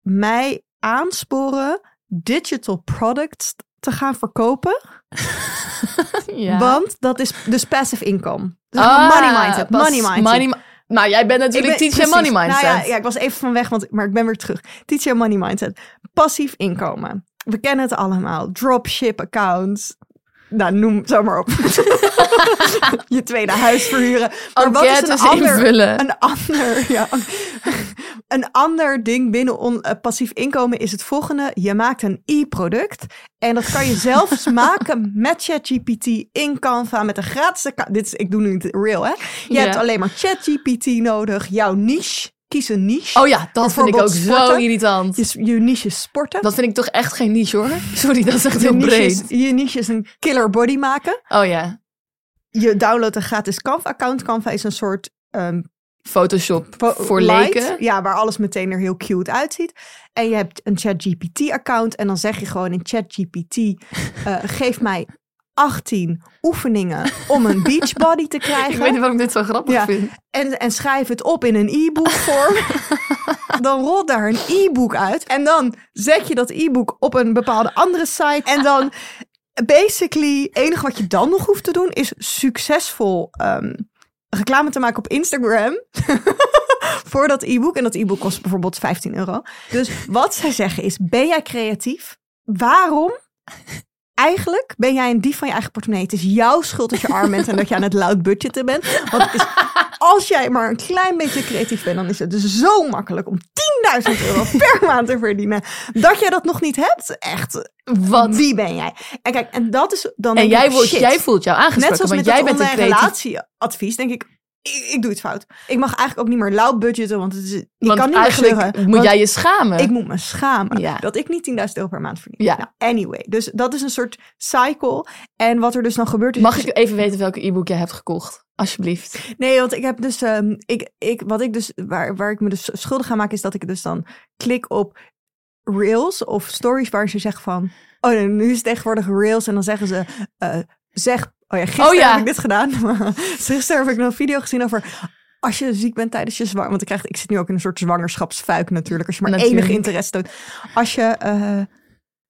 mij aansporen digital products te gaan verkopen. <laughs> ja. Want dat is dus passive income. Dus Ah, money mindset. Money mindset. money nou, jij bent natuurlijk ben- teacher precies. money mindset. Nou ja, ja, ik was even van weg, want, maar ik ben weer terug. Teach your money mindset. Passief inkomen. We kennen het allemaal. Dropship accounts. Nou, noem zo maar op. <laughs> je tweede huis verhuren. Maar wat is een ander, invullen. een ander, ja, een ander ding binnen on, eh, passief inkomen is het volgende. Je maakt een e-product en dat kan je <laughs> zelfs maken met ChatGPT in Canva met een gratis account. Dit is, ik doe nu het real, hè? Je Ja. hebt alleen maar ChatGPT nodig, jouw niche. Kies een niche. Oh ja, dat vind ik ook zo irritant. Je, je niche is sporten. Dat vind ik toch echt geen niche hoor. <laughs> Sorry, dat is echt je, heel is, breed. je niche is een killer body maken. Oh ja, Je downloadt een gratis Canva-account. Canva is een soort ehm, Photoshop voor light. leken. Ja, waar alles meteen er heel cute uitziet. En je hebt een ChatGPT-account. En dan zeg je gewoon in ChatGPT: eh, <laughs> geef mij 18 oefeningen om een beachbody te krijgen. <laughs> Ik weet niet waarom ik dit zo grappig Ja. vind. en, en schrijf het op in een e-book vorm. <laughs> dan rolt daar een e-book uit. En dan zet je dat e-book op een bepaalde andere site. En dan basically, het enige wat je dan nog hoeft te doen is succesvol ehm, reclame te maken op Instagram. <laughs> voor dat e-book. En dat e-book kost bijvoorbeeld 15 euro. Dus wat zij zeggen is, ben jij creatief? Waarom? Eigenlijk ben jij een dief van je eigen portemonnee. Het is jouw schuld dat je arm bent en dat je aan het loud budgetten bent. Want het is, als jij maar een klein beetje creatief bent, dan is het dus zo makkelijk om 10.000 euro <laughs> per maand te verdienen. Dat jij dat nog niet hebt, echt. Wat? Wie ben jij? En kijk, en dat is dan. En jij, wordt, jij voelt jou aangesproken, Net zoals want met jij bent een creatief... relatieadvies, denk ik, ik, ik doe het fout. Ik mag eigenlijk ook niet meer loud budgetten, want het is, je Want kan niet meer eigenlijk slurren, moet jij je schamen. Ik moet me schamen Ja. dat ik niet 10.000 euro per maand verdien. Ja. Nou, anyway, dus dat is een soort cycle. En wat er dus dan gebeurt is... Mag ik even weten welke e-book jij hebt gekocht? Alsjeblieft. Nee, want ik heb dus, ehm, ik, ik, wat ik dus, waar, waar ik me dus schuldig aan maak, is dat ik dus dan klik op reels of stories waar ze zeggen van, oh nee, nu is het tegenwoordig reels en dan zeggen ze, eh, zeg, oh ja, gisteren Oh ja. heb ik dit gedaan. <laughs> gisteren heb ik nog een video gezien over als je ziek bent tijdens je zwanger, want ik krijg, ik zit nu ook in een soort zwangerschapsfuik natuurlijk, als je maar Natuurlijk. enige interesse toont. Als je eh,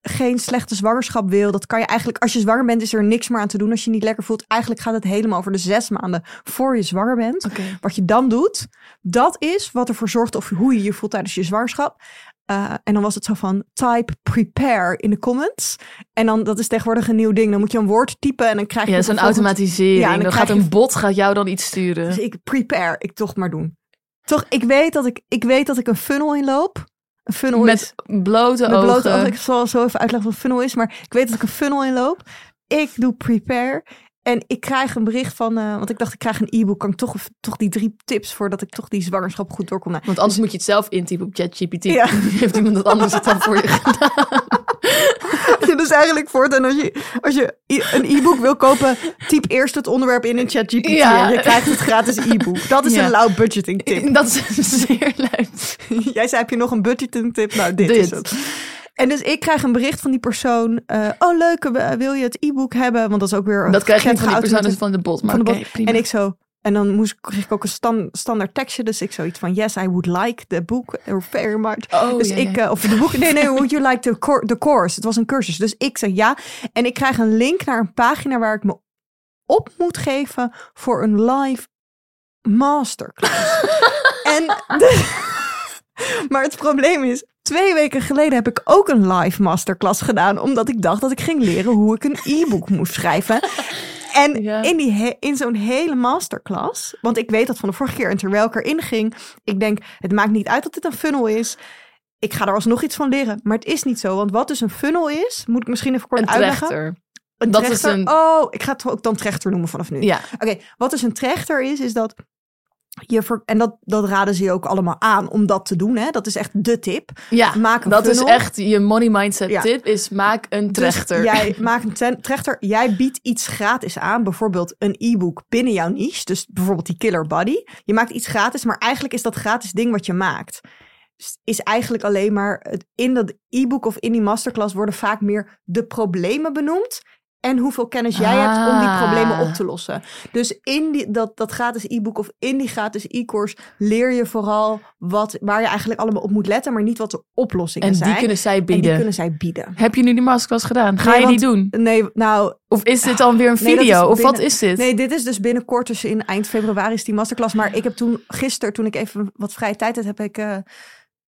geen slechte zwangerschap wil, dat kan je eigenlijk, als je zwanger bent, is er niks meer aan te doen als je je niet lekker voelt. Eigenlijk gaat het helemaal over de zes maanden voor je zwanger bent. Wat je dan doet, dat is wat ervoor zorgt of hoe je je voelt tijdens je zwangerschap. Eh, en dan was het zo van type prepare in de comments. En dan, dat is tegenwoordig een nieuw ding. Dan moet je een woord typen en dan krijg je Ja, zo'n automatisering. Ja, en dan gaat je- een bot gaat jou dan iets sturen. Dus ik prepare, ik toch maar doen. Toch, ik weet dat ik, ik weet dat ik een funnel inloop. Een funnel is Met blote met ogen. blote ogen. Ik zal zo even uitleggen wat een funnel is, maar ik weet dat ik een funnel inloop. Ik doe prepare. En ik krijg een bericht van, eh, want ik dacht ik krijg een e-book, kan ik toch, toch die drie tips voordat ik toch die zwangerschap goed doorkom. Nou, Want anders moet je het zelf intypen op ChatGPT. Ja. <laughs> Heeft iemand het anders het dan voor je gedaan? <laughs> je dus eigenlijk voortaan als je, als je een e-book wil kopen, typ eerst het onderwerp in in ChatGPT Ja. en je krijgt het gratis e-book. Dat is Ja. een low budgeting tip. <laughs> Dat is zeer leuk. Jij zei, heb je nog een budgeting tip? Nou, dit, Dit. is het. En dus ik krijg een bericht van die persoon. eh, oh, leuk, wil je het e-book hebben? Want dat is ook weer... Dat krijg je niet van die persoon, is van de bot. Maar van de oké, bot. En ik zo... En dan moest, kreeg ik ook een stan- standaard tekstje. Dus ik zoiets van, yes, I would like the book very much. Oh, dus ja, ik, ja. eh, of de boek, nee, nee, <laughs> would you like the, the course? Het was een cursus. Dus ik zeg ja. En ik krijg een link naar een pagina waar ik me op moet geven voor een live masterclass. <laughs> en de- <laughs> maar het probleem is, twee weken geleden heb ik ook een live masterclass gedaan, omdat ik dacht dat ik ging leren hoe ik een e-book moest schrijven. <laughs> En Ja. in, die he- in zo'n hele masterclass, want ik weet dat van de vorige keer en terwijl ik erin ging, ik denk, het maakt niet uit dat dit een funnel is. Ik ga er alsnog iets van leren, maar het is niet zo. Want wat dus een funnel is, moet ik misschien even kort Een uitleggen. trechter. Een Dat is trechter. een- Oh, ik ga het ook dan trechter noemen vanaf nu. Ja. Oké, wat dus een trechter is, is dat je ver- en dat, dat raden ze je ook allemaal aan om dat te doen. Hè? Dat is echt de tip. Ja, Maak een dat is echt je money mindset Ja. tip, is maak een trechter. Dus jij <laughs> maakt een ten- trechter. Jij biedt iets gratis aan. Bijvoorbeeld een e-book binnen jouw niche. Dus bijvoorbeeld die Killer Body. Je maakt iets gratis, maar eigenlijk is dat gratis ding wat je maakt. Is eigenlijk alleen maar het- in dat e-book of in die masterclass worden vaak meer de problemen benoemd. En hoeveel kennis jij hebt om die Ah. problemen op te lossen. Dus in die, dat, dat gratis e-book of in die gratis e-course leer je vooral wat, waar je eigenlijk allemaal op moet letten, maar niet wat de oplossingen en zijn. die kunnen zij en bieden. die kunnen zij bieden. Heb je nu die masterclass gedaan? Ga Nee, je die want- doen? Nee, nou, Of is dit dan weer een Nee, video? is Of wat is dit? Nee, dit is dus binnenkort, dus in eind februari is die masterclass. Maar ik heb toen gisteren, toen ik even wat vrije tijd had, heb ik, eh,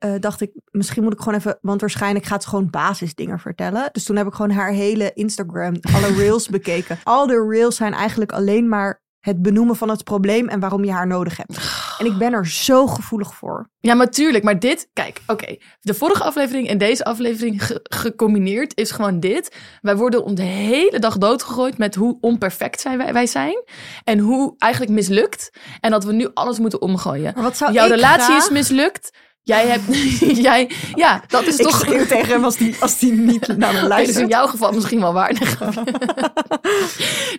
eh, dacht ik, misschien moet ik gewoon even, want waarschijnlijk gaat ze gewoon basisdingen vertellen. Dus toen heb ik gewoon haar hele Instagram, alle <laughs> reels bekeken. Al de reels zijn eigenlijk alleen maar het benoemen van het probleem en waarom je haar nodig hebt. En ik ben er zo gevoelig voor. Ja, maar tuurlijk. Maar dit, kijk, oké. De vorige aflevering en deze aflevering ge- gecombineerd is gewoon dit. Wij worden om de hele dag doodgegooid met hoe onperfect zijn wij, wij zijn. En hoe eigenlijk mislukt. En dat we nu alles moeten omgooien. Maar wat zou Jouw relatie graag- is mislukt. Jij hebt, <laughs> jij, ja, dat is Ik toch... schreeuw tegen hem als die, als die niet naar me Oké, dus in luistert. jouw geval misschien wel waar. <laughs>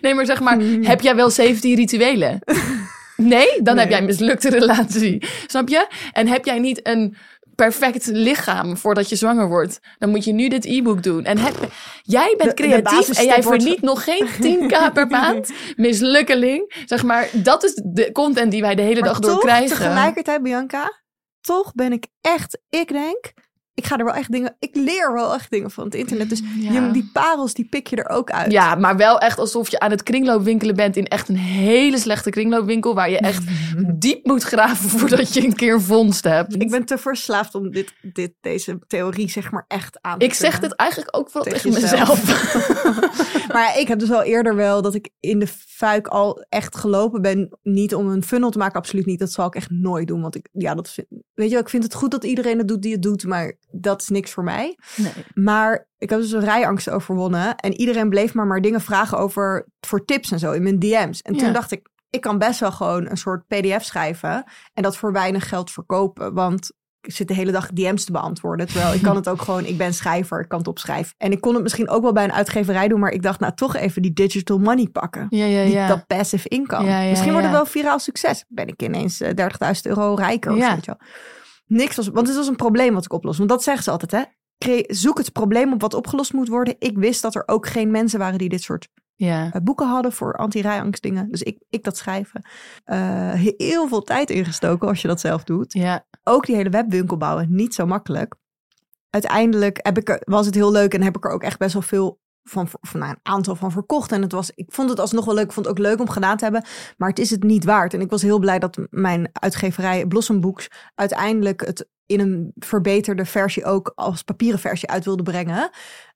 Nee, maar zeg maar, Hmm. heb jij wel 17 rituelen? <laughs> Nee? Dan heb jij een mislukte relatie. Snap je? En heb jij niet een perfect lichaam voordat je zwanger wordt? Dan moet je nu dit e-book doen. En heb, jij bent De- de creatief en jij wordt- verdient nog geen 10k per maand. Mislukkeling. Zeg maar, dat is de content die wij de hele Maar dag door krijgen. tegelijkertijd, Bianca, toch ben ik echt, ik denk, ik ga er wel echt dingen, ik leer wel echt dingen van het internet. Dus Ja. je, die parels, die pik je er ook uit. Ja, maar wel echt alsof je aan het kringloopwinkelen bent in echt een hele slechte kringloopwinkel. Waar je echt <laughs> diep moet graven voordat je een keer een vondst hebt. Ik ben te verslaafd om dit, dit, deze theorie zeg maar echt aan te Ik zeg dit eigenlijk ook vooral tegen, Tegen mezelf. <laughs> Maar ik heb dus al eerder wel dat ik in de fuik al echt gelopen ben. Niet om een funnel te maken, absoluut niet. Dat zal ik echt nooit doen. Want ik, ja, dat vind, weet je wel, ik vind het goed dat iedereen het doet die het doet. Maar dat is niks voor mij. Nee. Maar ik heb dus een rijangst overwonnen. En iedereen bleef maar maar dingen vragen over voor tips en zo in mijn DM's. En toen dacht ik, ik kan best wel gewoon een soort pdf schrijven. En dat voor weinig geld verkopen. Want ik zit de hele dag DM's te beantwoorden. Terwijl ik kan het ook gewoon, ik ben schrijver, ik kan het opschrijven. En ik kon het misschien ook wel bij een uitgeverij doen. Maar ik dacht, nou toch even die digital money pakken. Ja, ja, Die. Dat passive income. Misschien wordt het wel viraal succes. Ben ik ineens eh, 30.000 euro rijker of Ja. zo, weet je wel. Niks was, want het was een probleem wat ik oplos. Want dat zeggen ze altijd, hè. Cre- Zoek het probleem op wat opgelost moet worden. Ik wist dat er ook geen mensen waren die dit soort ja. eh, boeken hadden voor anti-rijangstdingen. Dus ik, ik dat schrijven. Eh, heel veel tijd ingestoken als je dat zelf doet. ja. Ook die hele webwinkel bouwen, niet zo makkelijk. Uiteindelijk heb ik er, was het heel leuk en heb ik er ook echt best wel veel van, van nou, een aantal van verkocht. En het was, ik vond het alsnog wel leuk. Ik vond het ook leuk om gedaan te hebben. Maar het is het niet waard. En ik was heel blij dat mijn uitgeverij Blossom Books uiteindelijk het in een verbeterde versie ook als papieren versie uit wilde brengen.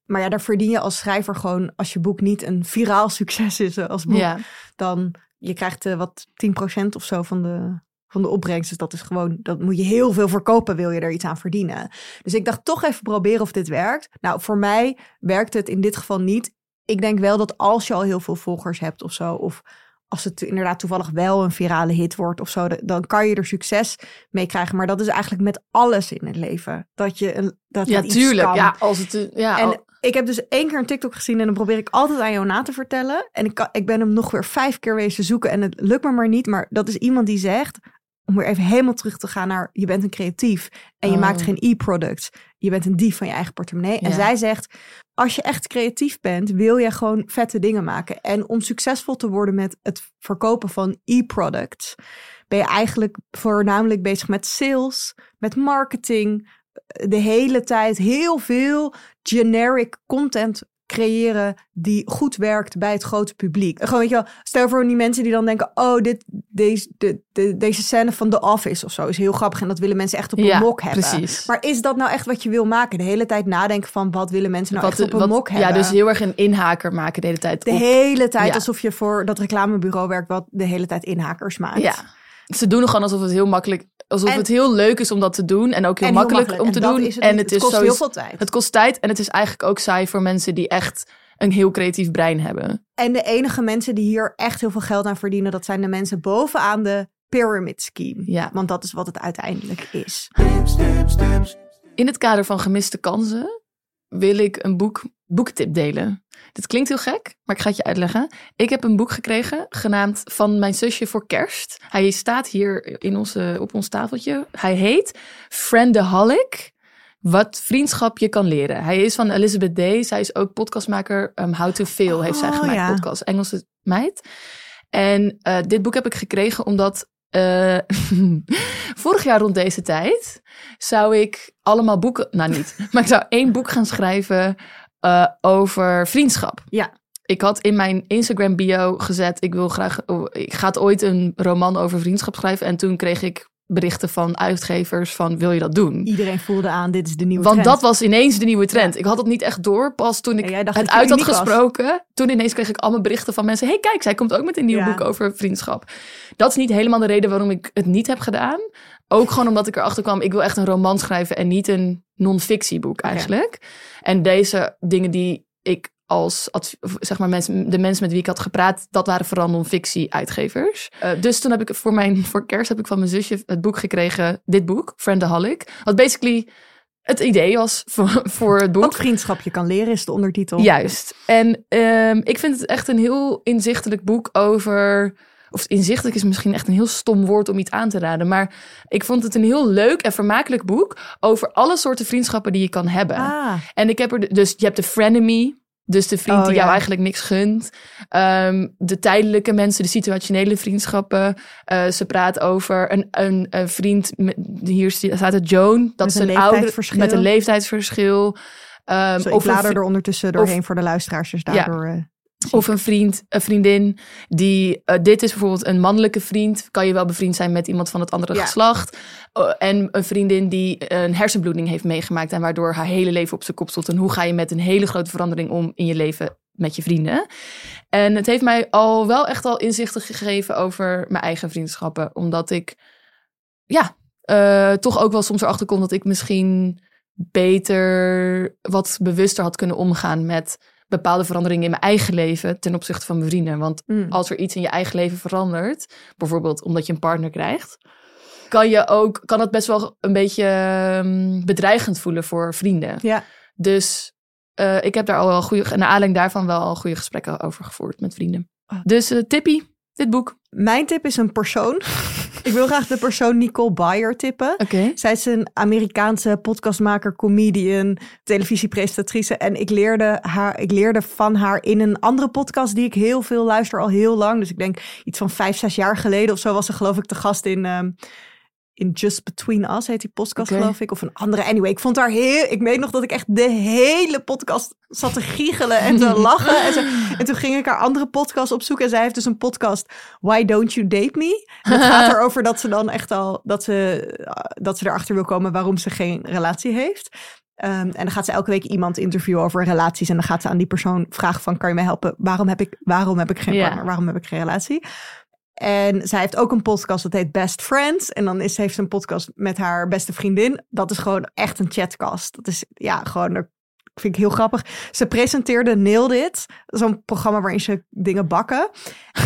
Maar ja, daar verdien je als schrijver gewoon, als je boek niet een viraal <laughs> succes is eh, als boek, ja. dan je krijgt eh, wat 10% of zo van de, van de opbrengst. Dus dat is gewoon, dat moet je heel veel verkopen, wil je er iets aan verdienen. Dus ik dacht toch even proberen of dit werkt. Nou, voor mij werkt het in dit geval niet. Ik denk wel dat als je al heel veel volgers hebt of zo, of als het inderdaad toevallig wel een virale hit wordt of zo, dan kan je er succes mee krijgen. Maar dat is eigenlijk met alles in het leven. Dat je een, dat Ja, tuurlijk. kan. Ja, als het... eh, Ja, En al- ik heb dus één keer een TikTok gezien en dan probeer ik altijd aan jou na te vertellen. En ik, kan, ik ben hem nog weer vijf keer wezen zoeken en het lukt me maar niet. Maar dat is iemand die zegt, om weer even helemaal terug te gaan naar, je bent een creatief en je Oh. maakt geen e-product. Je bent een dief van je eigen portemonnee. En zij zegt, als je echt creatief bent, wil je gewoon vette dingen maken. En om succesvol te worden met het verkopen van e-products, ben je eigenlijk voornamelijk bezig met sales, met marketing, de hele tijd heel veel generic content creëren die goed werkt bij het grote publiek. Gewoon, weet je wel, stel voor die mensen die dan denken, oh, dit, deze, de, de, deze scène van The Office of zo is heel grappig en dat willen mensen echt op Ja, een mok hebben. precies. Maar is dat nou echt wat je wil maken? De hele tijd nadenken van, wat willen mensen nou echt op een wat- mok ja, hebben? dus heel erg een inhaker maken de hele tijd. de op. hele tijd Ja. alsof je voor dat reclamebureau werkt wat de hele tijd inhakers maakt. Ja. Ze doen gewoon alsof het heel makkelijk, alsof En- het heel leuk is om dat te doen en ook heel En makkelijk, makkelijk. om te doen. is het en het, Het is kost heel veel tijd. Het kost tijd en het is eigenlijk ook saai voor mensen die echt een heel creatief brein hebben. En de enige mensen die hier echt heel veel geld aan verdienen, dat zijn de mensen bovenaan de pyramid scheme. Ja. Want dat is wat het uiteindelijk is. In het kader van gemiste kansen wil ik een boek, boektip delen. Dit klinkt heel gek, maar ik ga het je uitleggen. Ik heb een boek gekregen genaamd Van mijn zusje voor kerst. Hij staat hier in onze, op ons tafeltje. Hij heet Friendaholic. Wat vriendschap je kan leren. Hij is van Elizabeth Day. Zij is ook podcastmaker. Um, How to Fail heeft zij Oh, gemaakt. ja. Podcast. Engelse meid. En eh, dit boek heb ik gekregen omdat eh, <laughs> vorig jaar rond deze tijd zou ik allemaal boeken, nou niet, <laughs> maar ik zou één boek gaan schrijven eh, over vriendschap. Ja. Ik had in mijn Instagram bio gezet, ik wil graag, oh, ik ga ooit een roman over vriendschap schrijven. En toen kreeg ik berichten van uitgevers van, wil je dat doen? Iedereen voelde aan, dit is de nieuwe Want trend. dat was ineens de nieuwe trend. Ik had het niet echt door. Pas toen ik het uit had was. gesproken. Toen ineens kreeg ik allemaal berichten van mensen. hey, kijk, zij komt ook met een nieuw Ja. boek over vriendschap. Dat is niet helemaal de reden waarom ik het niet heb gedaan. Ook gewoon omdat ik erachter kwam. Ik wil echt een roman schrijven en niet een non-fictieboek eigenlijk. En deze dingen die ik als zeg maar mensen, de mensen met wie ik had gepraat, dat waren vooral non-fictie uitgevers. Eh, dus toen heb ik voor mijn <laughs> voor kerst heb ik van mijn zusje het boek gekregen, dit boek, Friendaholic. Wat basically het idee was voor, <laughs> voor het boek. Wat vriendschap je kan leren is de ondertitel. Juist. En ehm, ik vind het echt een heel inzichtelijk boek over. Of inzichtelijk is misschien echt een heel stom woord om iets aan te raden. Maar ik vond het een heel leuk en vermakelijk boek over alle soorten vriendschappen die je kan hebben. Ah, En ik heb er dus, je hebt de frenemy. Dus de vriend Oh, die jou ja. eigenlijk niks gunt. Ehm, de tijdelijke mensen, de situationele vriendschappen. Eh, ze praat over een, een, een vriend. Met, hier staat het Joan. Dat is een een oude leeftijdsverschil. met een leeftijdsverschil. Zo, ik of er ondertussen doorheen voor de luisteraars, dus daardoor... eh, of een vriend, een vriendin die, eh, dit is bijvoorbeeld een mannelijke vriend, kan je wel bevriend zijn met iemand van het andere Ja. geslacht. Eh, en een vriendin die een hersenbloeding heeft meegemaakt en waardoor haar hele leven op zijn kop stond. En hoe ga je met een hele grote verandering om in je leven met je vrienden? En het heeft mij al wel echt al inzichten gegeven over mijn eigen vriendschappen, omdat ik, ja, eh, toch ook wel soms erachter kom dat ik misschien beter, wat bewuster had kunnen omgaan met bepaalde veranderingen in mijn eigen leven ten opzichte van mijn vrienden. Want mm. als er iets in je eigen leven verandert, bijvoorbeeld omdat je een partner krijgt, kan je ook, kan het best wel een beetje ehm, bedreigend voelen voor vrienden. Ja, Dus eh, ik heb daar al wel goede, naar aanleiding daarvan wel al goede gesprekken over gevoerd met vrienden. Ah. Dus eh tippie, dit boek. mijn tip is een persoon. Ik wil graag de persoon Nicole Byer tippen. Zij is een Amerikaanse podcastmaker, comedian, televisiepresentatrice. En ik leerde, haar, ik leerde van haar in een andere podcast die ik heel veel luister al heel lang. Dus ik denk iets van vijf, zes jaar geleden of zo was ze geloof ik te gast in... ehm, in Just Between Us heet die podcast, geloof ik. Of een andere. Anyway, ik vond haar heel... Ik weet nog dat ik echt de hele podcast zat te giechelen en te <laughs> lachen. En, zo. en toen ging ik haar andere podcast opzoeken. En zij heeft dus een podcast, Why Don't You Date Me? En het gaat <laughs> erover dat ze dan echt al... Dat ze, eh, dat ze erachter wil komen waarom ze geen relatie heeft. Ehm, en dan gaat ze elke week iemand interviewen over relaties. En dan gaat ze aan die persoon vragen van... Kan je mij helpen? Waarom heb ik, waarom heb ik geen partner? Waarom heb ik geen relatie? En zij heeft ook een podcast dat heet Best Friends. En dan is, heeft ze een podcast met haar beste vriendin. Dat is gewoon echt een chatcast. Dat is ja, gewoon er vind ik heel grappig. Ze presenteerde Nailed It. Zo'n programma waarin ze dingen bakken.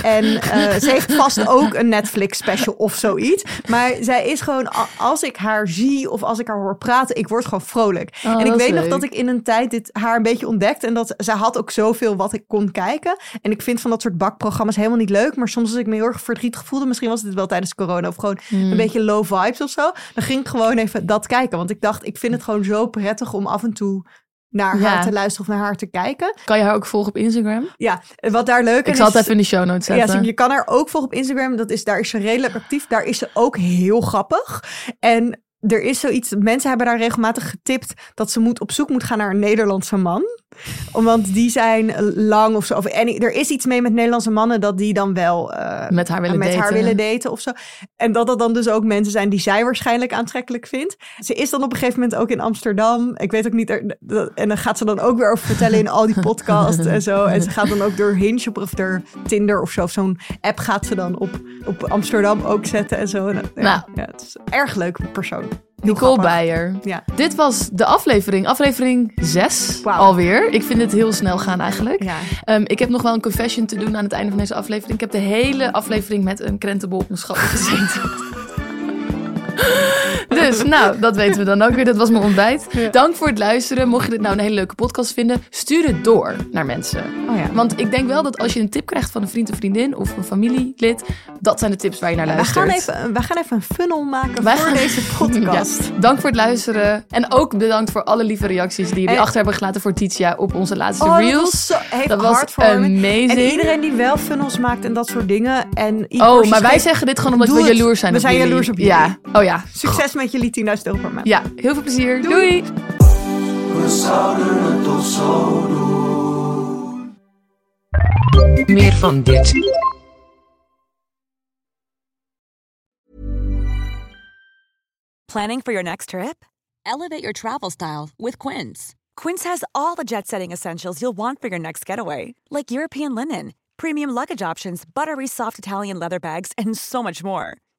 En <laughs> eh, ze heeft vast ook een Netflix special of zoiets. Maar zij is gewoon, als ik haar zie of als ik haar hoor praten, ik word gewoon vrolijk. Oh, en ik weet nog dat ik in een tijd dit haar een beetje ontdekt. En dat zij had ook zoveel wat ik kon kijken. En ik vind van dat soort bakprogramma's helemaal niet leuk. Maar soms als ik me heel erg verdrietig voelde, misschien was dit wel tijdens corona of gewoon Hmm. een beetje low vibes of zo. Dan ging ik gewoon even dat kijken. Want ik dacht, ik vind het gewoon zo prettig om af en toe naar Ja. haar te luisteren of naar haar te kijken. Kan je haar ook volgen op Instagram? Ja, wat daar leuk Ik aan zal is... het even in de show notes Ja, zetten. zie- je kan haar ook volgen op Instagram. Dat is, daar is ze redelijk actief. Daar is ze ook heel grappig. En er is zoiets... Mensen hebben daar regelmatig getipt... dat ze moet, op zoek moet gaan naar een Nederlandse man. Want die zijn lang of zo. Of, en er is iets mee met Nederlandse mannen... dat die dan wel eh, met haar willen met daten. haar willen daten of zo. En dat dat dan dus ook mensen zijn die zij waarschijnlijk aantrekkelijk vindt. Ze is dan op een gegeven moment ook in Amsterdam. Ik weet ook niet. er- dat- En dan gaat ze dan ook weer over vertellen in al die <laughs> podcasts en zo. En ze gaat dan ook door Hinge op- of door Tinder of zo. Of zo'n app gaat ze dan op, op Amsterdam ook zetten en zo. En, Nou. ja, het is een erg leuke persoon. Nicole. Beijer. Ja. Dit was de aflevering, aflevering 6 Wauw. alweer. Ik vind het heel snel gaan eigenlijk. Ja. Ehm, ik heb nog wel een confession te doen aan het einde van deze aflevering. Ik heb de hele aflevering met een krentenbol op mijn schouder gezeten. <laughs> Dus, <laughs> nou, dat weten we dan ook weer. Dat was mijn ontbijt. Dank voor het luisteren. Mocht je dit nou een hele leuke podcast vinden, stuur het door naar mensen. Oh ja. Want ik denk wel dat als je een tip krijgt van een vriend of vriendin of een familielid, dat zijn de tips waar je naar luistert. gaan, even, wij gaan even een funnel maken Wij voor gaan- deze <laughs> podcast. Ja, dank voor het luisteren. En ook bedankt voor alle lieve reacties die jullie En- achter hebben gelaten voor Titia op onze laatste Oh, dat reels. was zo, Dat was amazing. En iedereen die wel funnels maakt en dat soort dingen. En Oh, maar wij zeggen dit gewoon omdat we jaloers zijn We zijn jullie. jaloers op Ja, oh ja. Succes met jullie 10.000 euro per maand. Ja, heel veel plezier. Doei. We zouden het toch zo doen. Meer van dit. Planning for your next trip? Elevate your travel style with Quince. Quince has all the jet setting essentials you'll want for your next getaway, like European linen, premium luggage options, buttery soft Italian leather bags, and so much more.